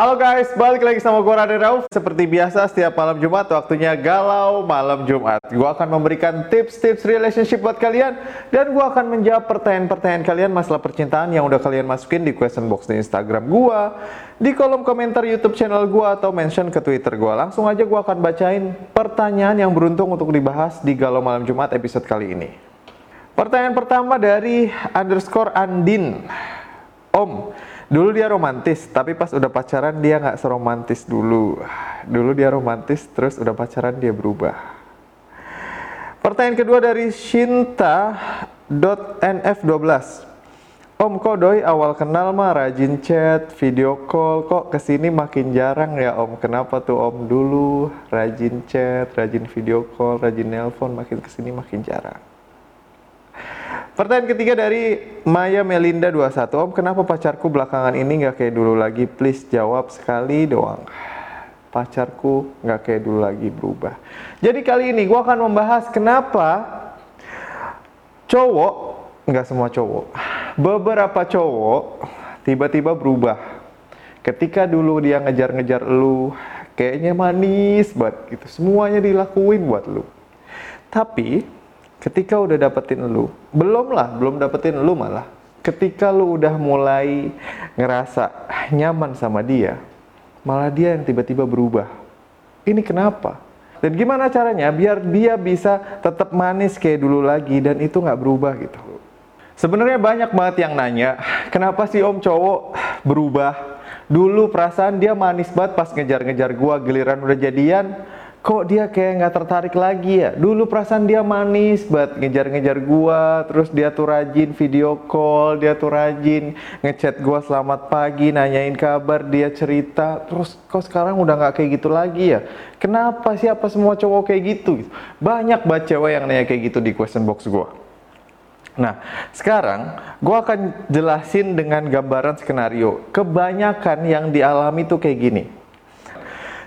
Halo guys, balik lagi sama gue Raden Rauf. Seperti biasa setiap malam Jumat waktunya galau malam Jumat. Gue akan memberikan tips-tips relationship buat kalian Dan gue akan menjawab pertanyaan-pertanyaan kalian masalah percintaan yang udah kalian masukin di question box di Instagram gue Di kolom komentar YouTube channel gue atau mention ke Twitter gue Langsung aja gue akan bacain pertanyaan yang beruntung untuk dibahas di galau malam Jumat episode kali ini. Pertanyaan pertama dari underscore Andin. Om, dulu dia romantis, tapi pas udah pacaran dia nggak seromantis dulu. Dulu dia romantis, terus udah pacaran dia berubah. Pertanyaan kedua dari Shinta.nf12. Om kok awal kenal mah rajin chat, video call, kok ke sini makin jarang ya om. Kenapa tuh om dulu rajin chat, rajin video call, rajin nelpon, makin ke sini makin jarang. Pertanyaan ketiga dari Maya Melinda 21 Om kenapa pacarku belakangan ini nggak kayak dulu lagi? Please jawab sekali doang. Pacarku nggak kayak dulu lagi berubah. Jadi kali ini gue akan membahas kenapa Cowok, nggak semua cowok Beberapa cowok tiba-tiba berubah. Ketika dulu dia ngejar-ngejar lu Kayaknya manis banget gitu. Semuanya dilakuin buat lu. Tapi ketika udah dapetin lu, belum lah, belum dapetin lu malah. Ketika lu udah mulai ngerasa nyaman sama dia, malah dia yang tiba-tiba berubah. Ini kenapa? Dan gimana caranya biar dia bisa tetap manis kayak dulu lagi dan itu nggak berubah gitu. Sebenarnya banyak banget yang nanya, kenapa sih om cowok berubah? Dulu perasaan dia manis banget pas ngejar-ngejar gua, giliran udah jadian, kok dia kayak nggak tertarik lagi ya? Dulu perasaan dia manis banget ngejar-ngejar gua terus dia tuh rajin video call dia tuh rajin ngechat gua selamat pagi nanyain kabar dia cerita. Terus kok sekarang udah nggak kayak gitu lagi ya? Kenapa siapa semua cowok kayak gitu? Banyak banget cewek yang nanya kayak gitu di question box gua. Nah, sekarang gue akan jelasin dengan gambaran skenario. Kebanyakan yang dialami tuh kayak gini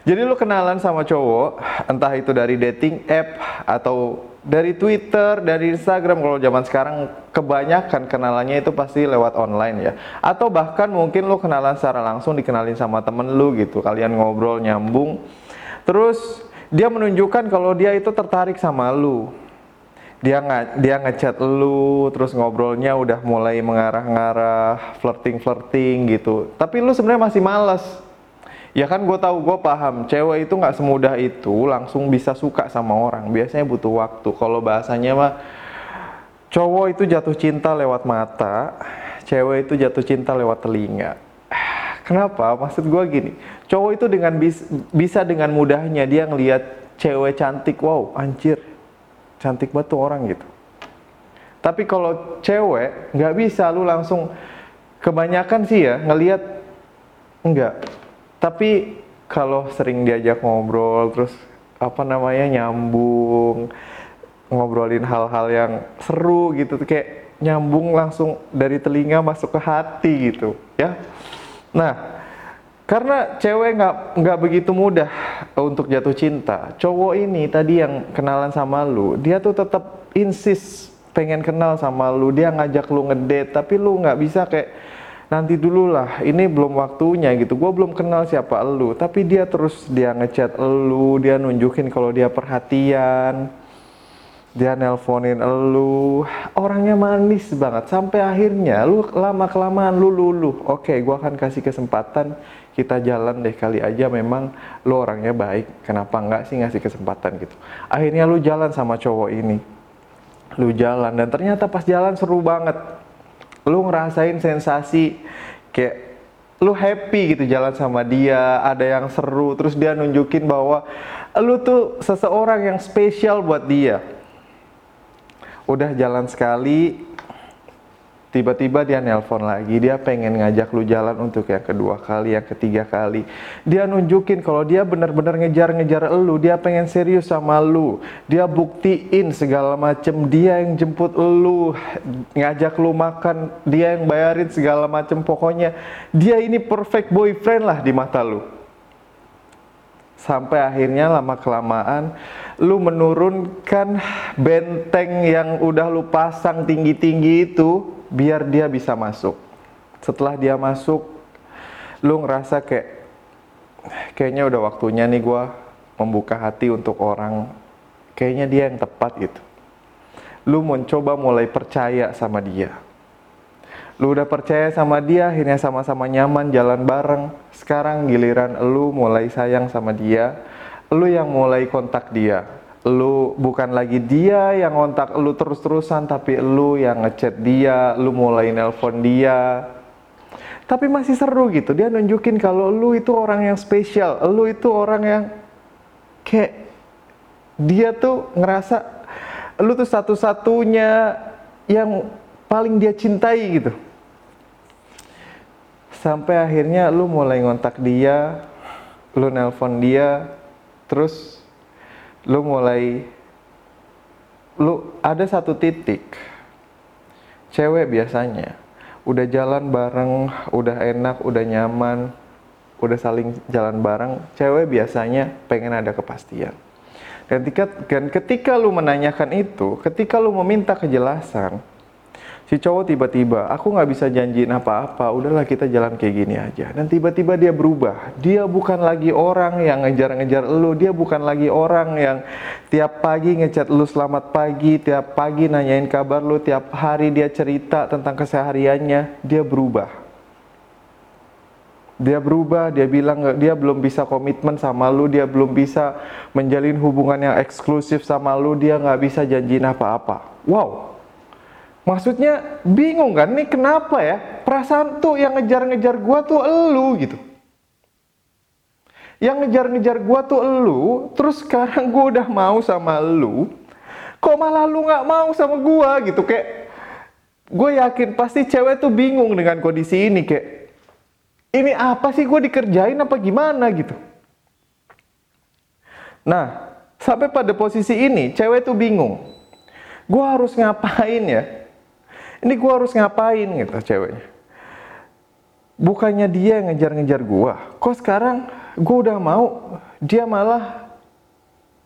jadi lu kenalan sama cowok, entah itu dari dating app atau dari Twitter, dari Instagram kalau zaman sekarang kebanyakan kenalannya itu pasti lewat online ya. Atau bahkan mungkin lu kenalan secara langsung dikenalin sama temen lu gitu, kalian ngobrol nyambung. Terus dia menunjukkan kalau dia itu tertarik sama lu. Dia nggak dia ngechat lu, terus ngobrolnya udah mulai mengarah-ngarah, flirting-flirting gitu. Tapi lu sebenarnya masih males Ya kan gue tahu gue paham cewek itu nggak semudah itu langsung bisa suka sama orang. Biasanya butuh waktu. Kalau bahasanya mah cowok itu jatuh cinta lewat mata, cewek itu jatuh cinta lewat telinga. Kenapa? Maksud gue gini, cowok itu dengan bis, bisa dengan mudahnya dia ngelihat cewek cantik, wow anjir, cantik banget tuh orang gitu. Tapi kalau cewek nggak bisa lu langsung kebanyakan sih ya ngelihat enggak tapi kalau sering diajak ngobrol terus apa namanya nyambung ngobrolin hal-hal yang seru gitu kayak nyambung langsung dari telinga masuk ke hati gitu ya. Nah karena cewek nggak nggak begitu mudah untuk jatuh cinta. Cowok ini tadi yang kenalan sama lu dia tuh tetap insist pengen kenal sama lu. Dia ngajak lu ngedate tapi lu nggak bisa kayak nanti dulu lah ini belum waktunya gitu. Gue belum kenal siapa lu tapi dia terus dia ngechat lu dia nunjukin kalau dia perhatian dia nelponin lu. Orangnya manis banget. Sampai akhirnya lu lama kelamaan lu lulu oke gue akan kasih kesempatan kita jalan deh kali aja. Memang lu orangnya baik. Kenapa enggak sih ngasih kesempatan gitu? Akhirnya lu jalan sama cowok ini. Lu jalan dan ternyata pas jalan seru banget lu ngerasain sensasi kayak lu happy gitu jalan sama dia, ada yang seru, terus dia nunjukin bahwa lu tuh seseorang yang spesial buat dia. Udah jalan sekali, Tiba-tiba dia nelpon lagi, dia pengen ngajak lu jalan untuk yang kedua kali, yang ketiga kali. Dia nunjukin kalau dia benar-benar ngejar-ngejar lu, dia pengen serius sama lu. Dia buktiin segala macem, dia yang jemput lu, ngajak lu makan, dia yang bayarin segala macem. Pokoknya dia ini perfect boyfriend lah di mata lu. Sampai akhirnya lama kelamaan lu menurunkan benteng yang udah lu pasang tinggi-tinggi itu biar dia bisa masuk. Setelah dia masuk, lu ngerasa kayak kayaknya udah waktunya nih gue membuka hati untuk orang kayaknya dia yang tepat gitu. Lu mencoba mulai percaya sama dia. Lu udah percaya sama dia, akhirnya sama-sama nyaman jalan bareng. Sekarang giliran lu mulai sayang sama dia, lu yang mulai kontak dia. Lu bukan lagi dia yang kontak lu terus-terusan, tapi lu yang ngechat dia, lu mulai nelpon dia. Tapi masih seru gitu, dia nunjukin kalau lu itu orang yang spesial, lu itu orang yang kayak dia tuh ngerasa lu tuh satu-satunya yang paling dia cintai gitu. Sampai akhirnya lu mulai ngontak dia, lu nelpon dia, terus lu mulai lu ada satu titik cewek biasanya udah jalan bareng, udah enak, udah nyaman, udah saling jalan bareng, cewek biasanya pengen ada kepastian. Ketika dan ketika lu menanyakan itu, ketika lu meminta kejelasan, si cowok tiba-tiba, aku nggak bisa janjiin apa-apa, udahlah kita jalan kayak gini aja. Dan tiba-tiba dia berubah. Dia bukan lagi orang yang ngejar-ngejar lu, dia bukan lagi orang yang tiap pagi ngechat lu selamat pagi, tiap pagi nanyain kabar lu, tiap hari dia cerita tentang kesehariannya, dia berubah dia berubah, dia bilang dia belum bisa komitmen sama lu, dia belum bisa menjalin hubungan yang eksklusif sama lu, dia nggak bisa janjiin apa-apa. Wow, maksudnya bingung kan? Nih kenapa ya? Perasaan tuh yang ngejar-ngejar gua tuh elu gitu. Yang ngejar-ngejar gua tuh elu, terus sekarang gua udah mau sama lu, kok malah lu nggak mau sama gua gitu kayak gue yakin pasti cewek tuh bingung dengan kondisi ini kayak ini apa sih gue dikerjain apa gimana gitu. Nah, sampai pada posisi ini cewek tuh bingung. Gue harus ngapain ya? Ini gue harus ngapain gitu ceweknya. Bukannya dia yang ngejar-ngejar gue. Kok sekarang gue udah mau, dia malah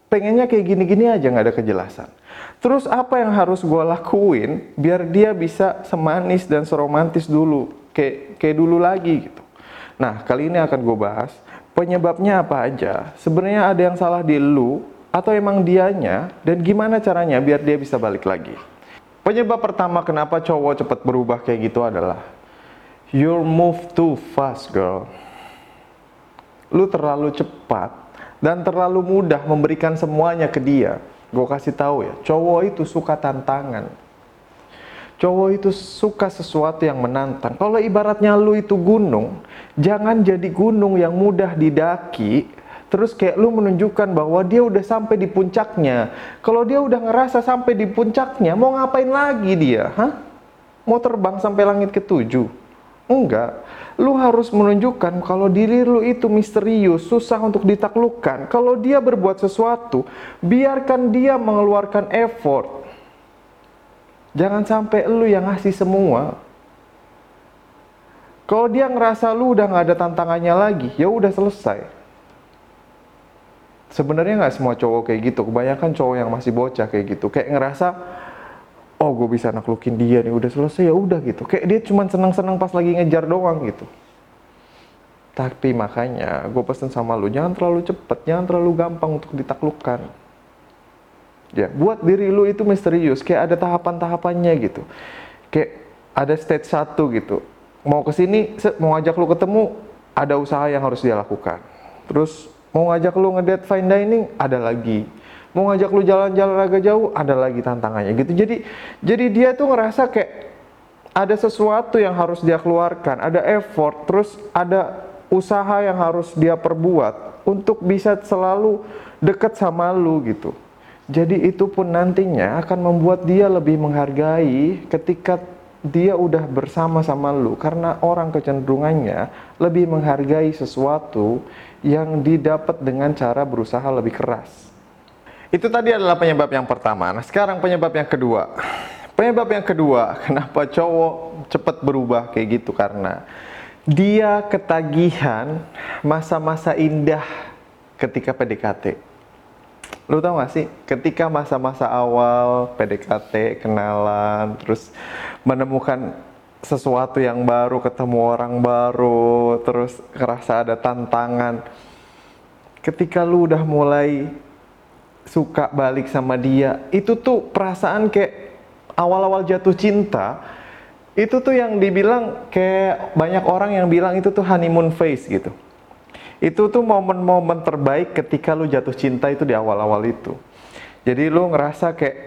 pengennya kayak gini-gini aja nggak ada kejelasan. Terus apa yang harus gue lakuin biar dia bisa semanis dan seromantis dulu, kayak kayak dulu lagi gitu. Nah, kali ini akan gue bahas penyebabnya apa aja. Sebenarnya ada yang salah di lu atau emang dianya dan gimana caranya biar dia bisa balik lagi. Penyebab pertama kenapa cowok cepat berubah kayak gitu adalah you move too fast, girl. Lu terlalu cepat dan terlalu mudah memberikan semuanya ke dia. Gue kasih tahu ya, cowok itu suka tantangan Cowok itu suka sesuatu yang menantang. Kalau ibaratnya lu itu gunung, jangan jadi gunung yang mudah didaki, terus kayak lu menunjukkan bahwa dia udah sampai di puncaknya. Kalau dia udah ngerasa sampai di puncaknya, mau ngapain lagi dia? Hah? Mau terbang sampai langit ketujuh? Enggak. Lu harus menunjukkan kalau diri lu itu misterius, susah untuk ditaklukkan. Kalau dia berbuat sesuatu, biarkan dia mengeluarkan effort Jangan sampai lu yang ngasih semua. Kalau dia ngerasa lu udah nggak ada tantangannya lagi, ya udah selesai. Sebenarnya nggak semua cowok kayak gitu. Kebanyakan cowok yang masih bocah kayak gitu, kayak ngerasa, oh gue bisa naklukin dia nih, udah selesai ya udah gitu. Kayak dia cuma senang-senang pas lagi ngejar doang gitu. Tapi makanya gue pesen sama lu, jangan terlalu cepet, jangan terlalu gampang untuk ditaklukkan Ya, buat diri lu itu misterius, kayak ada tahapan-tahapannya gitu. Kayak ada stage satu gitu. Mau ke sini, mau ngajak lu ketemu, ada usaha yang harus dia lakukan. Terus mau ngajak lu ngedate fine dining, ada lagi. Mau ngajak lu jalan-jalan agak jauh, ada lagi tantangannya gitu. Jadi jadi dia tuh ngerasa kayak ada sesuatu yang harus dia keluarkan, ada effort, terus ada usaha yang harus dia perbuat untuk bisa selalu dekat sama lu gitu. Jadi itu pun nantinya akan membuat dia lebih menghargai ketika dia udah bersama sama lu karena orang kecenderungannya lebih menghargai sesuatu yang didapat dengan cara berusaha lebih keras. Itu tadi adalah penyebab yang pertama. Nah, sekarang penyebab yang kedua. Penyebab yang kedua, kenapa cowok cepat berubah kayak gitu karena dia ketagihan masa-masa indah ketika PDKT. Lu tau gak sih, ketika masa-masa awal PDKT, kenalan, terus menemukan sesuatu yang baru, ketemu orang baru, terus ngerasa ada tantangan, ketika lu udah mulai suka balik sama dia, itu tuh perasaan kayak awal-awal jatuh cinta, itu tuh yang dibilang kayak banyak orang yang bilang itu tuh honeymoon phase gitu. Itu tuh momen-momen terbaik ketika lu jatuh cinta itu di awal-awal itu. Jadi lu ngerasa kayak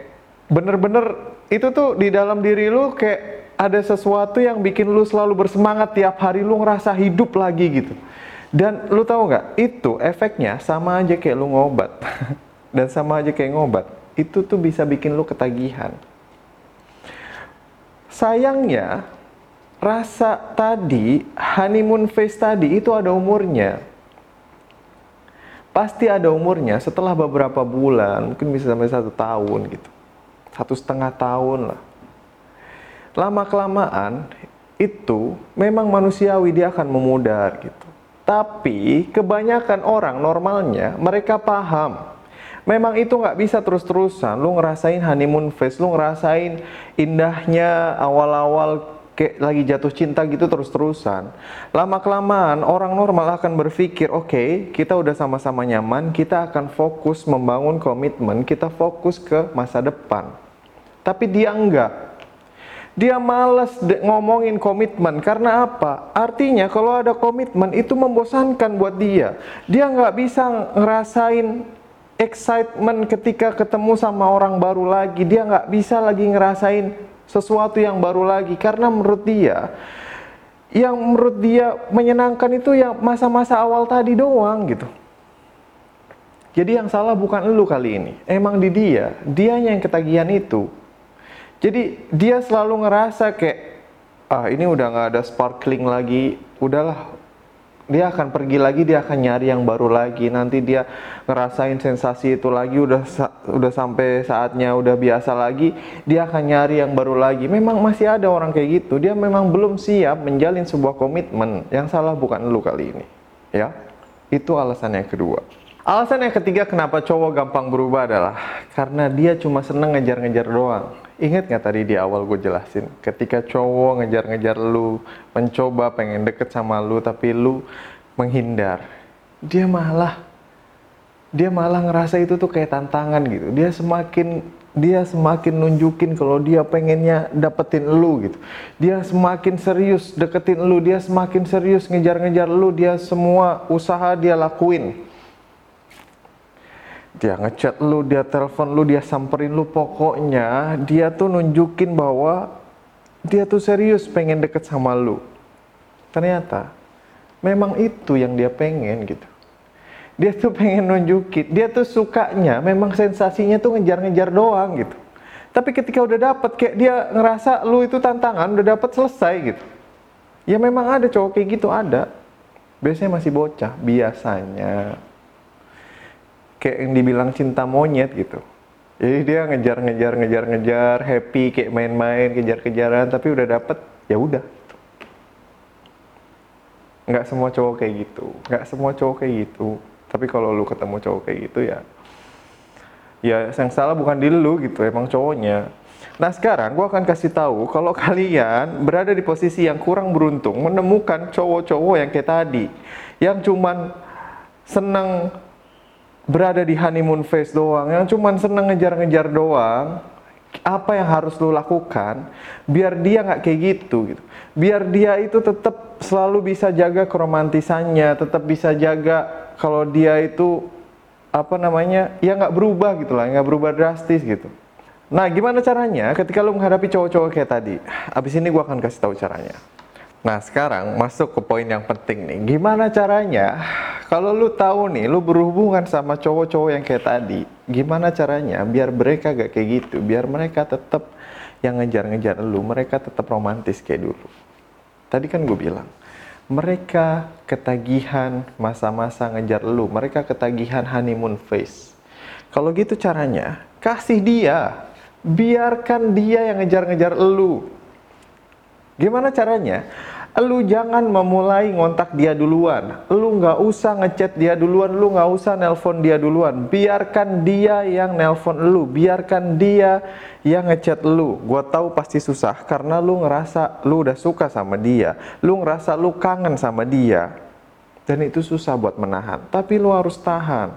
bener-bener itu tuh di dalam diri lu kayak ada sesuatu yang bikin lu selalu bersemangat tiap hari lu ngerasa hidup lagi gitu. Dan lu tahu nggak, itu efeknya sama aja kayak lu ngobat. Dan sama aja kayak ngobat. Itu tuh bisa bikin lu ketagihan. Sayangnya, rasa tadi, honeymoon phase tadi itu ada umurnya. Pasti ada umurnya setelah beberapa bulan, mungkin bisa sampai satu tahun gitu. Satu setengah tahun lah. Lama-kelamaan, itu memang manusiawi dia akan memudar gitu. Tapi kebanyakan orang normalnya mereka paham. Memang itu nggak bisa terus-terusan. Lu ngerasain honeymoon phase, lu ngerasain indahnya awal-awal kayak lagi jatuh cinta gitu terus-terusan. Lama-kelamaan orang normal akan berpikir, oke, okay, kita udah sama-sama nyaman, kita akan fokus membangun komitmen, kita fokus ke masa depan. Tapi dia enggak dia males ngomongin komitmen karena apa? Artinya kalau ada komitmen itu membosankan buat dia. Dia nggak bisa ngerasain excitement ketika ketemu sama orang baru lagi. Dia nggak bisa lagi ngerasain sesuatu yang baru lagi karena menurut dia yang menurut dia menyenangkan itu yang masa-masa awal tadi doang gitu. Jadi yang salah bukan lu kali ini, emang di dia, dia yang ketagihan itu. Jadi dia selalu ngerasa kayak ah ini udah nggak ada sparkling lagi, udahlah dia akan pergi lagi, dia akan nyari yang baru lagi. Nanti dia ngerasain sensasi itu lagi, udah udah sampai saatnya udah biasa lagi, dia akan nyari yang baru lagi. Memang masih ada orang kayak gitu. Dia memang belum siap menjalin sebuah komitmen. Yang salah bukan lu kali ini, ya. Itu alasan yang kedua. Alasan yang ketiga kenapa cowok gampang berubah adalah karena dia cuma seneng ngejar-ngejar doang. Ingat nggak tadi di awal gue jelasin, ketika cowok ngejar-ngejar lu, mencoba pengen deket sama lu, tapi lu menghindar, dia malah dia malah ngerasa itu tuh kayak tantangan gitu. Dia semakin dia semakin nunjukin kalau dia pengennya dapetin lu gitu. Dia semakin serius deketin lu, dia semakin serius ngejar-ngejar lu, dia semua usaha dia lakuin dia ngechat lu, dia telepon lu, dia samperin lu, pokoknya dia tuh nunjukin bahwa dia tuh serius pengen deket sama lu. Ternyata memang itu yang dia pengen gitu. Dia tuh pengen nunjukin, dia tuh sukanya, memang sensasinya tuh ngejar-ngejar doang gitu. Tapi ketika udah dapet, kayak dia ngerasa lu itu tantangan, udah dapet selesai gitu. Ya memang ada cowok kayak gitu, ada. Biasanya masih bocah, biasanya kayak yang dibilang cinta monyet gitu. Jadi dia ngejar-ngejar ngejar-ngejar happy kayak main-main kejar-kejaran tapi udah dapet ya udah. Nggak semua cowok kayak gitu, nggak semua cowok kayak gitu. Tapi kalau lu ketemu cowok kayak gitu ya, ya yang salah bukan di lu gitu, emang cowoknya. Nah sekarang gue akan kasih tahu kalau kalian berada di posisi yang kurang beruntung menemukan cowok-cowok yang kayak tadi, yang cuman seneng berada di honeymoon phase doang, yang cuman seneng ngejar-ngejar doang, apa yang harus lo lakukan biar dia nggak kayak gitu gitu. Biar dia itu tetap selalu bisa jaga keromantisannya tetap bisa jaga kalau dia itu apa namanya ya nggak berubah gitu lah nggak berubah drastis gitu. Nah gimana caranya ketika lo menghadapi cowok-cowok kayak tadi? Abis ini gua akan kasih tahu caranya Nah sekarang masuk ke poin yang penting nih. Gimana caranya? Kalau lu tahu nih, lu berhubungan sama cowok-cowok yang kayak tadi, gimana caranya biar mereka gak kayak gitu? Biar mereka tetap yang ngejar-ngejar lu, mereka tetap romantis kayak dulu. Tadi kan gue bilang, mereka ketagihan masa-masa ngejar lu, mereka ketagihan honeymoon phase. Kalau gitu caranya, kasih dia, biarkan dia yang ngejar-ngejar lu Gimana caranya? Lu jangan memulai ngontak dia duluan. Lu nggak usah ngechat dia duluan, lu nggak usah nelpon dia duluan. Biarkan dia yang nelpon lu, biarkan dia yang ngechat lu. Gua tahu pasti susah karena lu ngerasa lu udah suka sama dia, lu ngerasa lu kangen sama dia. Dan itu susah buat menahan, tapi lu harus tahan.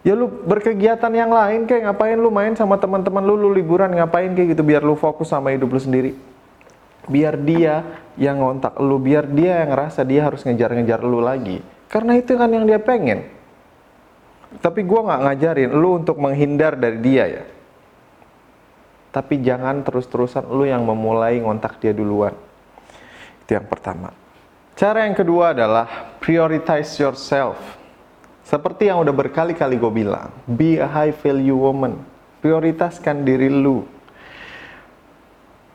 Ya lu berkegiatan yang lain kayak ngapain lu main sama teman-teman lu, lu liburan ngapain kayak gitu biar lu fokus sama hidup lu sendiri. Biar dia yang ngontak lu, biar dia yang ngerasa dia harus ngejar-ngejar lu lagi. Karena itu kan yang dia pengen. Tapi gua nggak ngajarin lu untuk menghindar dari dia ya. Tapi jangan terus-terusan lu yang memulai ngontak dia duluan. Itu yang pertama. Cara yang kedua adalah prioritize yourself seperti yang udah berkali-kali gue bilang, be a high value woman. Prioritaskan diri lu.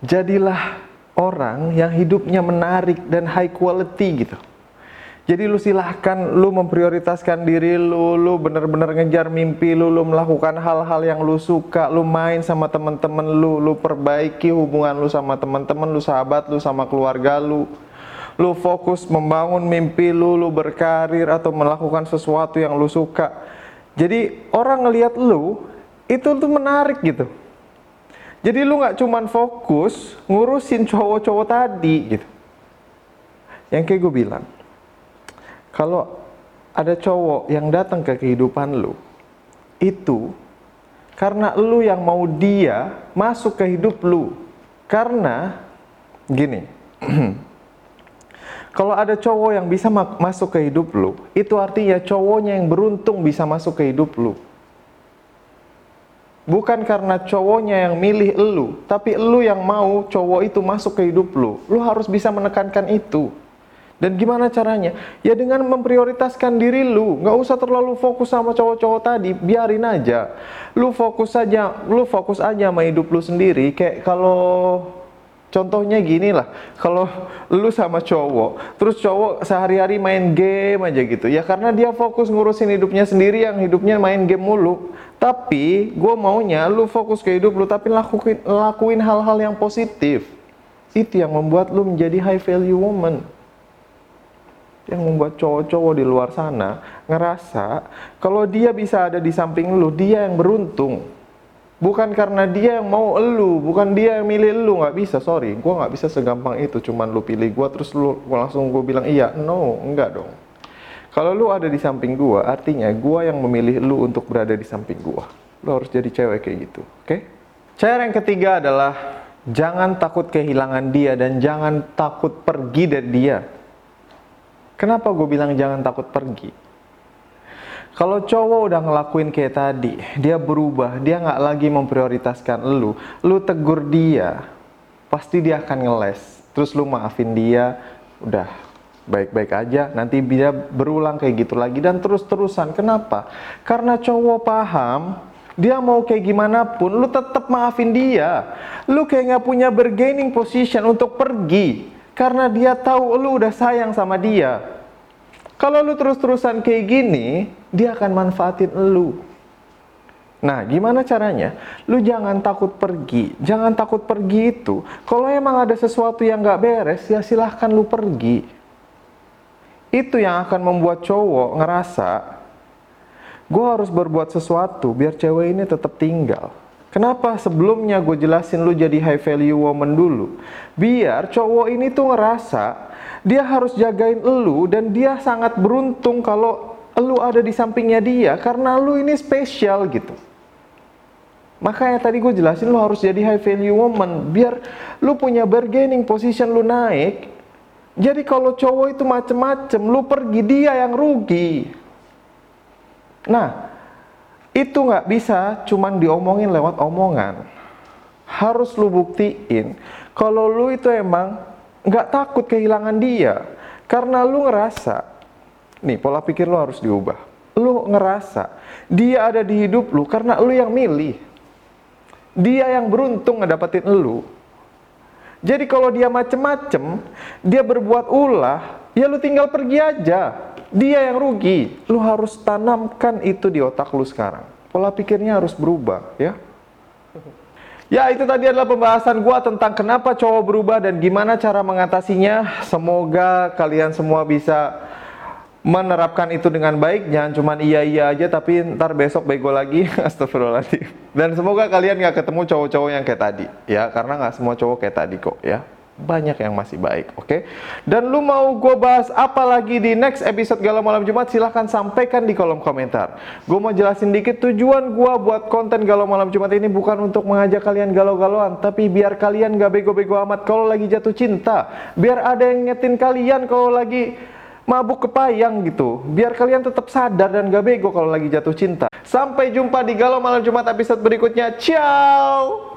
Jadilah orang yang hidupnya menarik dan high quality gitu. Jadi lu silahkan lu memprioritaskan diri lu, lu bener-bener ngejar mimpi lu, lu melakukan hal-hal yang lu suka, lu main sama temen-temen lu, lu perbaiki hubungan lu sama temen-temen lu, sahabat lu, sama keluarga lu lu fokus membangun mimpi lu, lu berkarir atau melakukan sesuatu yang lu suka. Jadi orang ngelihat lu itu tuh menarik gitu. Jadi lu nggak cuman fokus ngurusin cowok-cowok tadi gitu. Yang kayak gue bilang, kalau ada cowok yang datang ke kehidupan lu, itu karena lu yang mau dia masuk ke hidup lu. Karena gini, Kalau ada cowok yang bisa ma masuk ke hidup lu, itu artinya cowoknya yang beruntung bisa masuk ke hidup lu. Bukan karena cowoknya yang milih lu, tapi lu yang mau cowok itu masuk ke hidup lu. Lu harus bisa menekankan itu. Dan gimana caranya? Ya dengan memprioritaskan diri lu. Nggak usah terlalu fokus sama cowok-cowok tadi, biarin aja. Lu fokus aja, lu fokus aja sama hidup lu sendiri. Kayak kalau Contohnya gini lah, kalau lu sama cowok, terus cowok sehari-hari main game aja gitu, ya karena dia fokus ngurusin hidupnya sendiri yang hidupnya main game mulu. Tapi gue maunya lu fokus ke hidup lu, tapi lakuin lakuin hal-hal yang positif. Itu yang membuat lu menjadi high value woman. Yang membuat cowok-cowok di luar sana ngerasa kalau dia bisa ada di samping lu, dia yang beruntung Bukan karena dia yang mau elu, bukan dia yang milih elu, nggak bisa, sorry. Gue nggak bisa segampang itu, cuman lu pilih gue terus lu langsung gue bilang iya, no, enggak dong. Kalau lu ada di samping gue, artinya gue yang memilih lu untuk berada di samping gue. Lu harus jadi cewek kayak gitu, oke? Okay? Cara yang ketiga adalah jangan takut kehilangan dia dan jangan takut pergi dari dia. Kenapa gue bilang jangan takut pergi? Kalau cowok udah ngelakuin kayak tadi, dia berubah, dia nggak lagi memprioritaskan lu, lu tegur dia, pasti dia akan ngeles. Terus lu maafin dia, udah baik-baik aja, nanti dia berulang kayak gitu lagi dan terus-terusan. Kenapa? Karena cowok paham, dia mau kayak gimana pun, lu tetap maafin dia. Lu kayak nggak punya bargaining position untuk pergi, karena dia tahu lu udah sayang sama dia. Kalau lu terus-terusan kayak gini, dia akan manfaatin lu. Nah, gimana caranya? Lu jangan takut pergi. Jangan takut pergi itu. Kalau emang ada sesuatu yang gak beres, ya silahkan lu pergi. Itu yang akan membuat cowok ngerasa, gue harus berbuat sesuatu biar cewek ini tetap tinggal. Kenapa sebelumnya gue jelasin lu jadi high value woman dulu? Biar cowok ini tuh ngerasa dia harus jagain elu dan dia sangat beruntung kalau elu ada di sampingnya dia karena lu ini spesial gitu. Makanya tadi gue jelasin lu harus jadi high value woman biar lu punya bargaining position lu naik. Jadi kalau cowok itu macem-macem, lu pergi dia yang rugi. Nah, itu nggak bisa cuman diomongin lewat omongan. Harus lu buktiin kalau lu itu emang nggak takut kehilangan dia karena lu ngerasa nih pola pikir lu harus diubah lu ngerasa dia ada di hidup lu karena lu yang milih dia yang beruntung ngedapetin lu jadi kalau dia macem-macem dia berbuat ulah ya lu tinggal pergi aja. Dia yang rugi. Lu harus tanamkan itu di otak lu sekarang. Pola pikirnya harus berubah ya. Ya itu tadi adalah pembahasan gue tentang kenapa cowok berubah dan gimana cara mengatasinya. Semoga kalian semua bisa menerapkan itu dengan baik. Jangan cuma iya-iya aja tapi ntar besok bego lagi. Astagfirullahaladzim. Dan semoga kalian gak ketemu cowok-cowok yang kayak tadi. Ya karena gak semua cowok kayak tadi kok ya. banyak yang masih baik, oke? Okay? Dan lu mau gue bahas apa lagi di next episode Galau Malam Jumat? Silahkan sampaikan di kolom komentar. Gue mau jelasin dikit tujuan gue buat konten Galau Malam Jumat ini bukan untuk mengajak kalian galau-galauan, tapi biar kalian gak bego-bego amat kalau lagi jatuh cinta. Biar ada yang ngetin kalian kalau lagi mabuk kepayang gitu. Biar kalian tetap sadar dan gak bego kalau lagi jatuh cinta. Sampai jumpa di Galau Malam Jumat episode berikutnya. Ciao!